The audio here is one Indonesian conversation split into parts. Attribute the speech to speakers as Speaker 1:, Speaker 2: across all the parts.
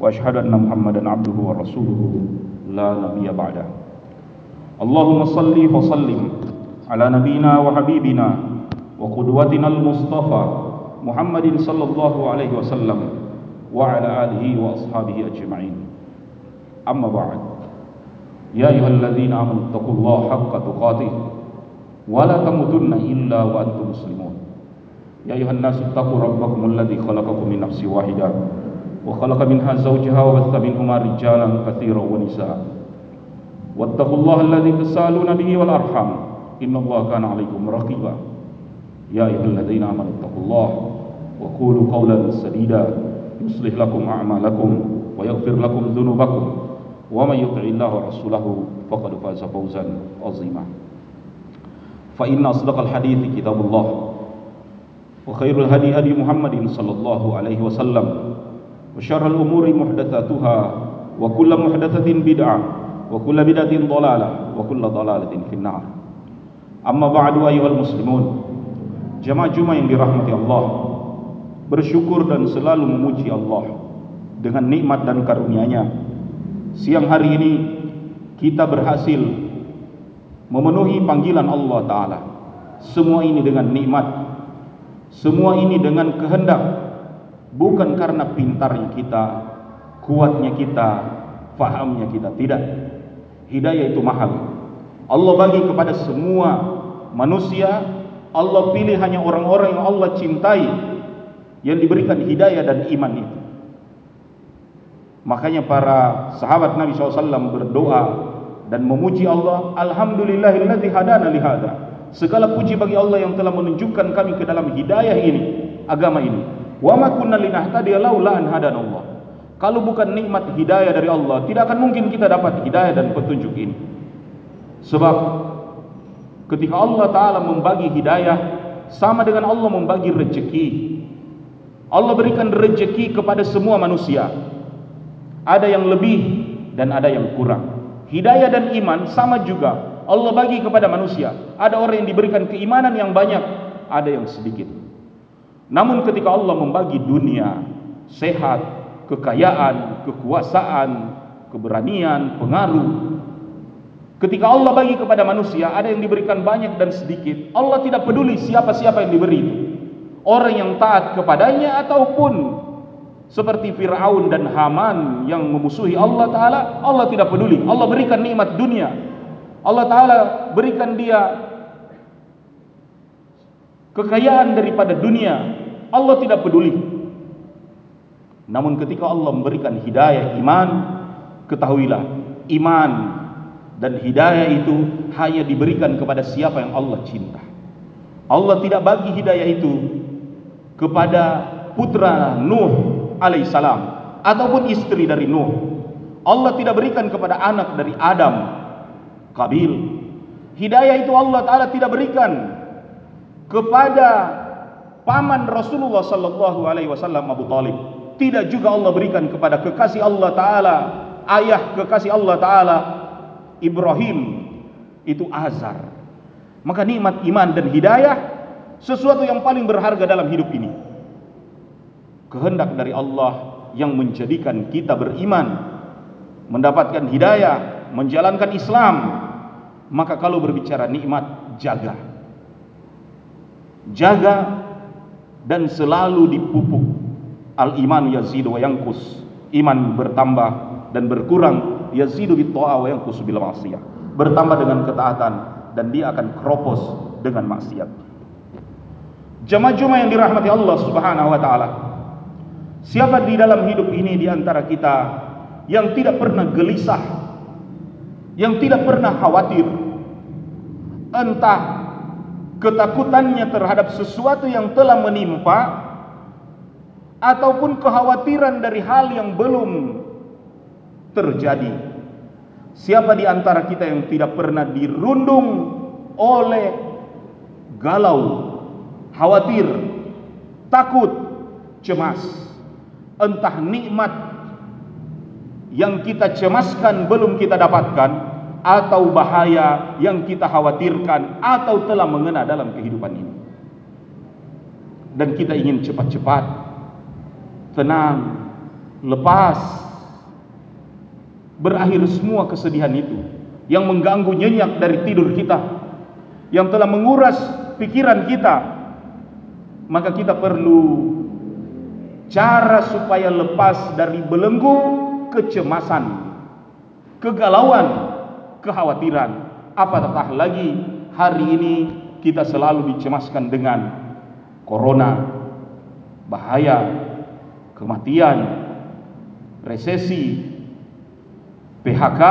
Speaker 1: وأشهد أن محمدا عبده ورسوله لا نبي بعده. اللهم صل وسلم على نبينا وحبيبنا وقدوتنا المصطفى محمد صلى الله عليه وسلم وعلى آله وأصحابه أجمعين. أما بعد يا أيها الذين آمنوا اتقوا الله حق تقاته ولا تموتن إلا وأنتم مسلمون. يا أيها الناس اتقوا ربكم الذي خلقكم من نفس واحدة وخلق منها زوجها وبث منهما رجالا كثيرا ونساء. واتقوا الله الذي تسالون به والأرحام. إن الله كان عليكم رقيبا. يا أيها الذين آمنوا اتقوا الله وقولوا قولا سديدا. يصلح لكم أعمالكم ويغفر لكم ذنوبكم. ومن يطع الله ورسوله فقد فاز فوزا عظيما. فإن أصدق الحديث كتاب الله. وخير الهدي هدي محمد صلى الله عليه وسلم وشر الأمور محدثاتها وكل محدثة بدعة وكل بدعة ضلالة وكل ضلالة في النار أما بعد أيها المسلمون jemaah Jumat yang dirahmati Allah bersyukur dan selalu memuji Allah dengan nikmat dan karunia-Nya siang hari ini kita berhasil memenuhi panggilan Allah taala semua ini dengan nikmat semua ini dengan kehendak bukan karena pintarnya kita, kuatnya kita, fahamnya kita tidak. Hidayah itu mahal. Allah bagi kepada semua manusia, Allah pilih hanya orang-orang yang Allah cintai yang diberikan hidayah dan iman itu. Makanya para sahabat Nabi SAW berdoa dan memuji Allah, Alhamdulillahilladzi hadana lihada. Segala puji bagi Allah yang telah menunjukkan kami ke dalam hidayah ini, agama ini. Wa ma kunna linahtadiya laula an. Kalau bukan nikmat hidayah dari Allah, tidak akan mungkin kita dapat hidayah dan petunjuk ini. Sebab ketika Allah taala membagi hidayah sama dengan Allah membagi rezeki. Allah berikan rezeki kepada semua manusia. Ada yang lebih dan ada yang kurang. Hidayah dan iman sama juga Allah bagi kepada manusia. Ada orang yang diberikan keimanan yang banyak, ada yang sedikit. Namun ketika Allah membagi dunia, sehat, kekayaan, kekuasaan, keberanian, pengaruh, ketika Allah bagi kepada manusia, ada yang diberikan banyak dan sedikit. Allah tidak peduli siapa-siapa yang diberi itu. Orang yang taat kepadanya ataupun seperti Fir'aun dan Haman yang memusuhi Allah Ta'ala Allah tidak peduli Allah berikan nikmat dunia Allah Ta'ala berikan dia kekayaan daripada dunia. Allah tidak peduli. Namun ketika Allah memberikan hidayah iman ketahuilah iman dan hidayah itu hanya diberikan kepada siapa yang Allah cinta. Allah tidak bagi hidayah itu kepada putra Nuh alaihissalam ataupun istri dari Nuh. Allah tidak berikan kepada anak dari Adam Kabil hidayah itu Allah taala tidak berikan kepada paman Rasulullah sallallahu alaihi wasallam Abu Talib. Tidak juga Allah berikan kepada kekasih Allah taala ayah kekasih Allah taala Ibrahim itu Azar. Maka nikmat iman dan hidayah sesuatu yang paling berharga dalam hidup ini. Kehendak dari Allah yang menjadikan kita beriman mendapatkan hidayah menjalankan Islam maka kalau berbicara nikmat jaga. Jaga dan selalu dipupuk. Al iman yazidu wa yanqus. Iman bertambah dan berkurang. Yazidu bit ta'a wa yanqus bil ma'siyah. Bertambah dengan ketaatan dan dia akan kropos dengan maksiat. Jemaah-jemaah yang dirahmati Allah Subhanahu wa taala. Siapa di dalam hidup ini di antara kita yang tidak pernah gelisah yang tidak pernah khawatir entah ketakutannya terhadap sesuatu yang telah menimpa ataupun kekhawatiran dari hal yang belum terjadi. Siapa di antara kita yang tidak pernah dirundung oleh galau khawatir takut cemas? Entah nikmat yang kita cemaskan belum kita dapatkan atau bahaya yang kita khawatirkan atau telah mengena dalam kehidupan ini. Dan kita ingin cepat-cepat tenang, lepas berakhir semua kesedihan itu yang mengganggu nyenyak dari tidur kita yang telah menguras pikiran kita maka kita perlu cara supaya lepas dari belenggu kecemasan kegalauan kekhawatiran apatah lagi hari ini kita selalu dicemaskan dengan corona bahaya kematian, resesi, PHK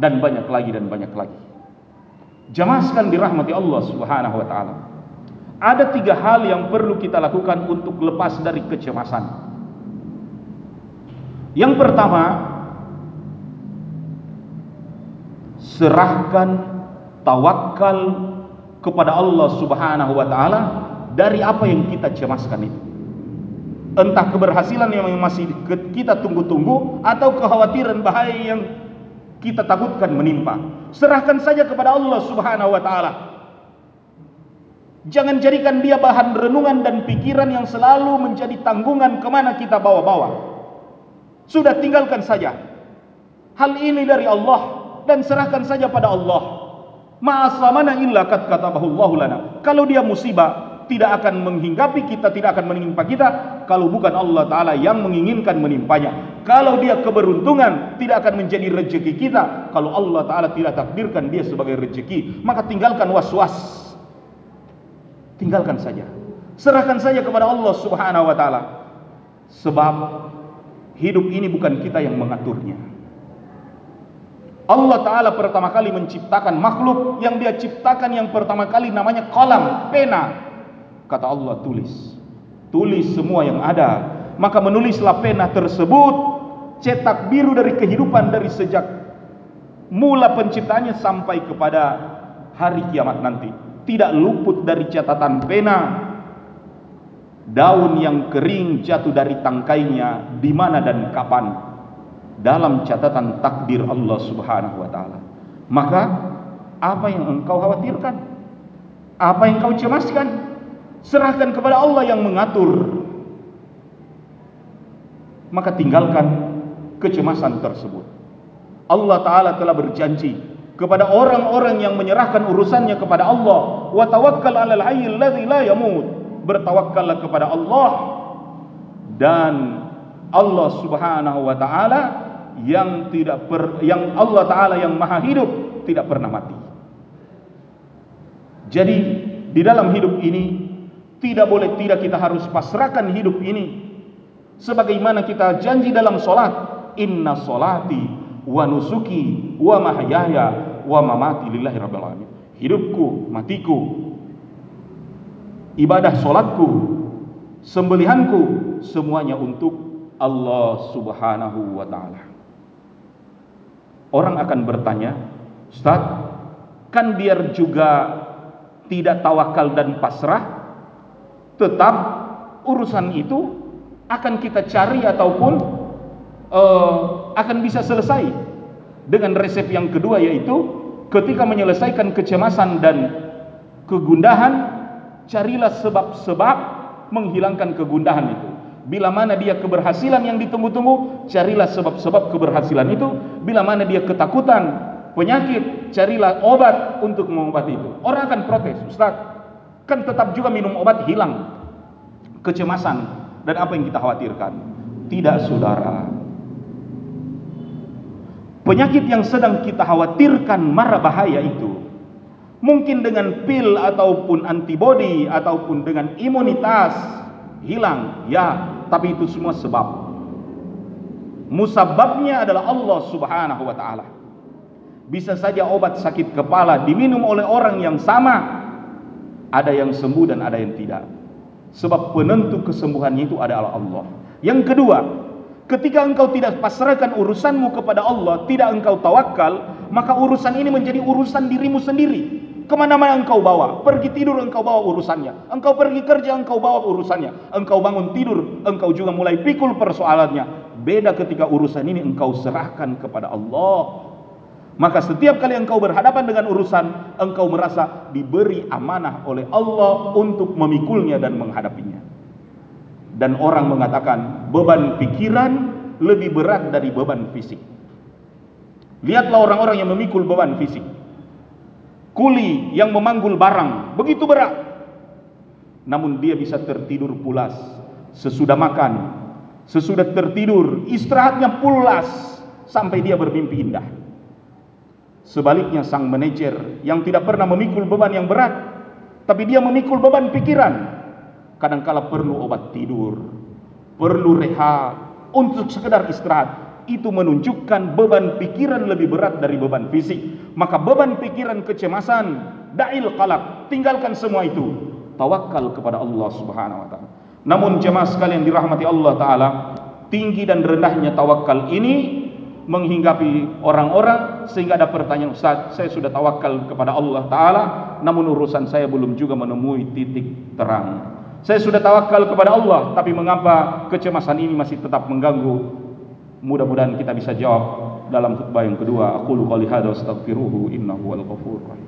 Speaker 1: dan banyak lagi dan banyak lagi. Jamaah dirahmati Allah Subhanahu wa taala. Ada tiga hal yang perlu kita lakukan untuk lepas dari kecemasan. Yang pertama, serahkan tawakal kepada Allah Subhanahu wa taala dari apa yang kita cemaskan itu. Entah keberhasilan yang masih kita tunggu-tunggu atau kekhawatiran bahaya yang kita takutkan menimpa. Serahkan saja kepada Allah Subhanahu wa taala. Jangan jadikan dia bahan renungan dan pikiran yang selalu menjadi tanggungan ke mana kita bawa-bawa. Sudah tinggalkan saja. Hal ini dari Allah dan serahkan saja pada Allah ma'asamana illa kat katabahu Allah lana kalau dia musibah tidak akan menghinggapi kita, tidak akan menimpa kita kalau bukan Allah taala yang menginginkan menimpanya. Kalau dia keberuntungan tidak akan menjadi rezeki kita kalau Allah taala tidak takdirkan dia sebagai rezeki, maka tinggalkan was-was. Tinggalkan saja. Serahkan saja kepada Allah Subhanahu wa taala. Sebab hidup ini bukan kita yang mengaturnya. Allah Ta'ala pertama kali menciptakan makhluk yang dia ciptakan yang pertama kali namanya kolam, pena. Kata Allah tulis. Tulis semua yang ada. Maka menulislah pena tersebut cetak biru dari kehidupan dari sejak mula penciptanya sampai kepada hari kiamat nanti. Tidak luput dari catatan pena. Daun yang kering jatuh dari tangkainya di mana dan kapan dalam catatan takdir Allah Subhanahu wa taala. Maka apa yang engkau khawatirkan? Apa yang kau cemaskan? Serahkan kepada Allah yang mengatur. Maka tinggalkan kecemasan tersebut. Allah taala telah berjanji kepada orang-orang yang menyerahkan urusannya kepada Allah. Wa tawakkal 'alal hayyil ladzi la yamut. Bertawakkallah kepada Allah dan Allah Subhanahu wa taala yang tidak per, yang Allah taala yang maha hidup tidak pernah mati jadi di dalam hidup ini tidak boleh tidak kita harus pasrahkan hidup ini. Sebagaimana kita janji dalam solat. Inna solati wa nusuki wa mahyaya wa mamati lillahi rabbil alamin. Hidupku, matiku, ibadah solatku, sembelihanku, semuanya untuk Allah subhanahu wa ta'ala. Orang akan bertanya, Ustaz, kan biar juga tidak tawakal dan pasrah, tetap urusan itu akan kita cari ataupun uh, akan bisa selesai dengan resep yang kedua yaitu ketika menyelesaikan kecemasan dan kegundahan carilah sebab-sebab menghilangkan kegundahan itu bila mana dia keberhasilan yang ditunggu-tunggu carilah sebab-sebab keberhasilan itu bila mana dia ketakutan penyakit carilah obat untuk mengobati itu orang akan protes Ustaz kan tetap juga minum obat hilang kecemasan dan apa yang kita khawatirkan. Tidak saudara. Penyakit yang sedang kita khawatirkan marah bahaya itu mungkin dengan pil ataupun antibodi ataupun dengan imunitas hilang ya tapi itu semua sebab musababnya adalah Allah Subhanahu wa taala bisa saja obat sakit kepala diminum oleh orang yang sama ada yang sembuh dan ada yang tidak. Sebab penentu kesembuhannya itu adalah Allah. Yang kedua, ketika engkau tidak pasrahkan urusanmu kepada Allah, tidak engkau tawakal, maka urusan ini menjadi urusan dirimu sendiri. Ke mana-mana engkau bawa, pergi tidur engkau bawa urusannya, engkau pergi kerja engkau bawa urusannya, engkau bangun tidur engkau juga mulai pikul persoalannya. Beda ketika urusan ini engkau serahkan kepada Allah maka setiap kali engkau berhadapan dengan urusan, engkau merasa diberi amanah oleh Allah untuk memikulnya dan menghadapinya. dan orang mengatakan beban pikiran lebih berat dari beban fisik. Lihatlah orang-orang yang memikul beban fisik. Kuli yang memanggul barang begitu berat. Namun dia bisa tertidur pulas sesudah makan, sesudah tertidur, istirahatnya pulas sampai dia bermimpi indah. Sebaliknya sang manajer yang tidak pernah memikul beban yang berat, tapi dia memikul beban pikiran, kadangkala perlu obat tidur, perlu rehat untuk sekedar istirahat. Itu menunjukkan beban pikiran lebih berat dari beban fisik. Maka beban pikiran kecemasan, da'il qalaq, tinggalkan semua itu. Tawakal kepada Allah Subhanahu wa taala. Namun jemaah sekalian dirahmati Allah taala, tinggi dan rendahnya tawakal ini menghinggapi orang-orang sehingga ada pertanyaan Ustaz, saya sudah tawakal kepada Allah taala, namun urusan saya belum juga menemui titik terang. Saya sudah tawakal kepada Allah, tapi mengapa kecemasan ini masih tetap mengganggu? Mudah-mudahan kita bisa jawab dalam khutbah yang kedua. Aku lu qali hadza astaghfiruhu innahu al ghafur rahim.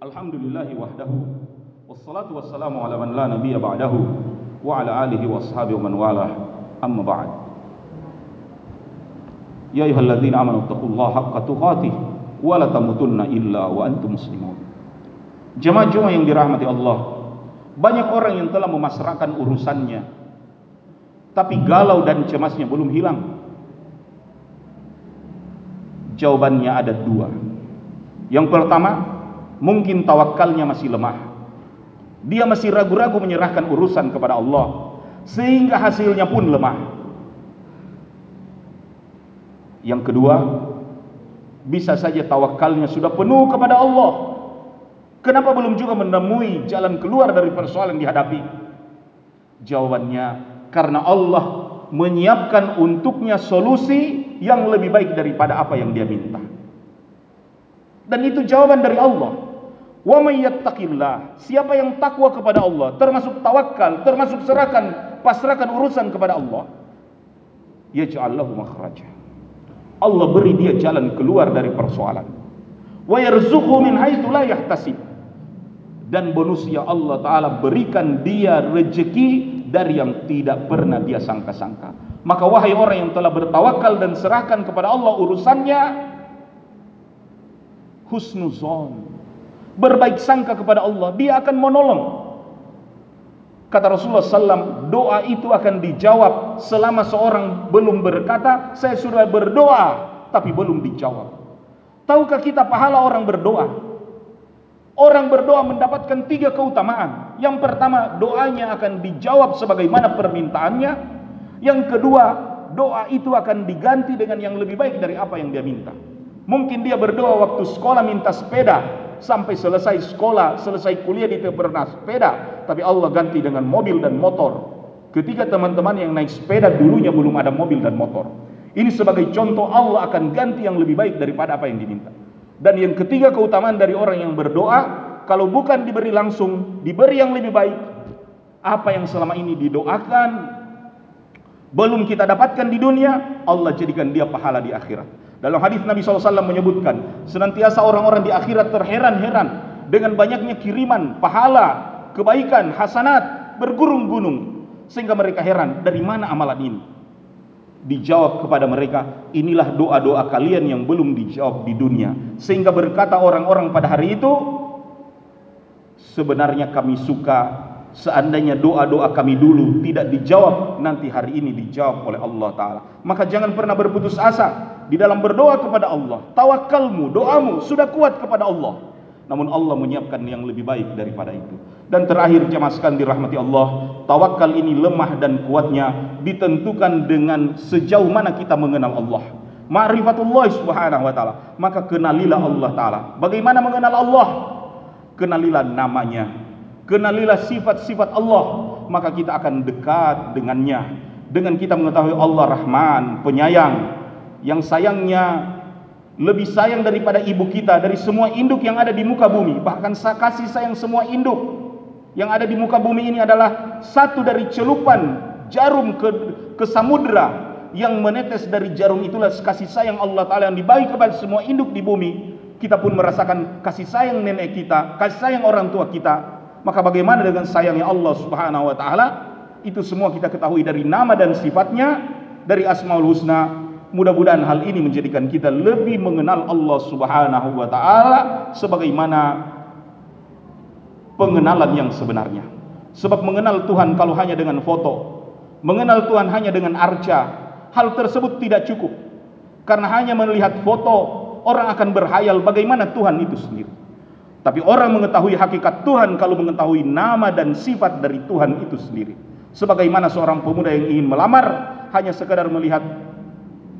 Speaker 1: Alhamdulillahi wahdahu wassalatu wassalamu ala man la nabiyya ba'dahu wa ala alihi wa ashabihi wa man walah amma ba'd ya ayyuhalladzina amanu taqullaha haqqa tuqatih wala tamutunna illa wa antum muslimun. Jemaah-jemaah yang dirahmati Allah, banyak orang yang telah memasrahkan urusannya tapi galau dan cemasnya belum hilang. Jawabannya ada dua. Yang pertama, mungkin tawakalnya masih lemah. Dia masih ragu-ragu menyerahkan urusan kepada Allah sehingga hasilnya pun lemah. Yang kedua, bisa saja tawakalnya sudah penuh kepada Allah. Kenapa belum juga menemui jalan keluar dari persoalan yang dihadapi? Jawabannya, karena Allah menyiapkan untuknya solusi yang lebih baik daripada apa yang dia minta. Dan itu jawaban dari Allah. Wa may yattaqillah, siapa yang takwa kepada Allah, termasuk tawakal, termasuk serahkan pasrahkan urusan kepada Allah yaj'al lahu makhraja Allah beri dia jalan keluar dari persoalan. Wa yarzuqhu min haitsu la yahtasib. Dan bonusnya Allah taala berikan dia rezeki dari yang tidak pernah dia sangka-sangka. Maka wahai orang yang telah bertawakal dan serahkan kepada Allah urusannya husnuzon. Berbaik sangka kepada Allah dia akan menolong Kata Rasulullah SAW, doa itu akan dijawab selama seorang belum berkata, saya sudah berdoa, tapi belum dijawab. Tahukah kita pahala orang berdoa? Orang berdoa mendapatkan tiga keutamaan. Yang pertama, doanya akan dijawab sebagaimana permintaannya. Yang kedua, doa itu akan diganti dengan yang lebih baik dari apa yang dia minta. Mungkin dia berdoa waktu sekolah minta sepeda, sampai selesai sekolah, selesai kuliah di pernah sepeda, tapi Allah ganti dengan mobil dan motor. Ketika teman-teman yang naik sepeda dulunya belum ada mobil dan motor. Ini sebagai contoh Allah akan ganti yang lebih baik daripada apa yang diminta. Dan yang ketiga keutamaan dari orang yang berdoa, kalau bukan diberi langsung, diberi yang lebih baik. Apa yang selama ini didoakan, belum kita dapatkan di dunia, Allah jadikan dia pahala di akhirat. Dalam hadis Nabi SAW menyebutkan, senantiasa orang-orang di akhirat terheran-heran dengan banyaknya kiriman, pahala, kebaikan, hasanat bergurung-gunung sehingga mereka heran dari mana amalan ini. Dijawab kepada mereka, inilah doa-doa kalian yang belum dijawab di dunia. Sehingga berkata orang-orang pada hari itu, sebenarnya kami suka seandainya doa-doa kami dulu tidak dijawab, nanti hari ini dijawab oleh Allah Ta'ala. Maka jangan pernah berputus asa di dalam berdoa kepada Allah. Tawakalmu, doamu sudah kuat kepada Allah. Namun Allah menyiapkan yang lebih baik daripada itu. Dan terakhir jemaah sekalian dirahmati Allah, tawakal ini lemah dan kuatnya ditentukan dengan sejauh mana kita mengenal Allah. Ma'rifatullah subhanahu wa ta'ala. Maka kenalilah Allah ta'ala. Bagaimana mengenal Allah? Kenalilah namanya. Kenalilah sifat-sifat Allah. Maka kita akan dekat dengannya. Dengan kita mengetahui Allah Rahman, penyayang. Yang sayangnya lebih sayang daripada ibu kita, dari semua induk yang ada di muka bumi. Bahkan kasih sayang semua induk yang ada di muka bumi ini adalah satu dari celupan jarum ke, ke samudra yang menetes dari jarum itulah kasih sayang Allah Ta'ala yang dibagi kepada semua induk di bumi. Kita pun merasakan kasih sayang nenek kita kasih sayang orang tua kita. Maka bagaimana dengan sayangnya Allah Subhanahu Wa Ta'ala? Itu semua kita ketahui dari nama dan sifatnya dari Asmaul Husna mudah-mudahan hal ini menjadikan kita lebih mengenal Allah Subhanahu Wa Ta'ala sebagaimana pengenalan yang sebenarnya. Sebab mengenal Tuhan kalau hanya dengan foto mengenal Tuhan hanya dengan arca hal tersebut tidak cukup. Karena hanya melihat foto orang akan berhayal bagaimana Tuhan itu sendiri. Tapi orang mengetahui hakikat Tuhan kalau mengetahui nama dan sifat dari Tuhan itu sendiri. Sebagaimana seorang pemuda yang ingin melamar hanya sekadar melihat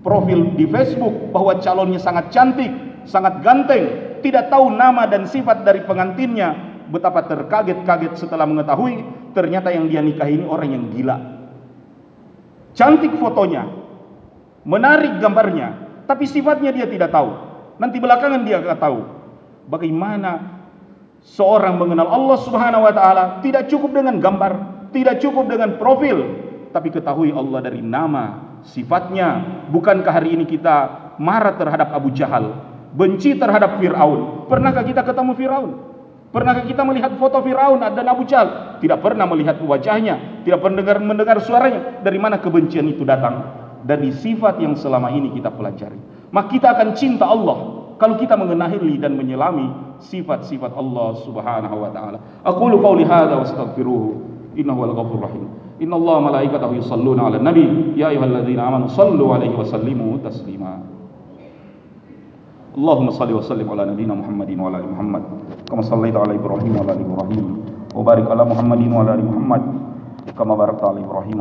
Speaker 1: profil di Facebook bahwa calonnya sangat cantik sangat ganteng tidak tahu nama dan sifat dari pengantinnya betapa terkaget-kaget setelah mengetahui ternyata yang dia nikahi ini orang yang gila cantik fotonya menarik gambarnya, tapi sifatnya dia tidak tahu. Nanti belakangan dia akan tahu bagaimana seorang mengenal Allah Subhanahu wa taala tidak cukup dengan gambar, tidak cukup dengan profil, tapi ketahui Allah dari nama, sifatnya. Bukankah hari ini kita marah terhadap Abu Jahal, benci terhadap Firaun? Pernahkah kita ketemu Firaun? Pernahkah kita melihat foto Firaun dan Abu Jahal? Tidak pernah melihat wajahnya, tidak pernah mendengar, mendengar suaranya. Dari mana kebencian itu datang? dari sifat yang selama ini kita pelajari. Maka kita akan cinta Allah kalau kita mengenali dan menyelami sifat-sifat Allah Subhanahu wa taala. Aqulu qawli hadza astaghfiruhu innahu wal ghafurur rahim. Inna Allah malaikatahu yusalluna 'alan nabi ya ayyuhalladzina amanu sallu 'alaihi wa sallimu taslima. Allahumma salli wa sallim ala nabiyyina Muhammadin wa ala ali Muhammad kama sallaita ala Ibrahim wa ala ali Ibrahim wa barik ala Muhammadin wa ala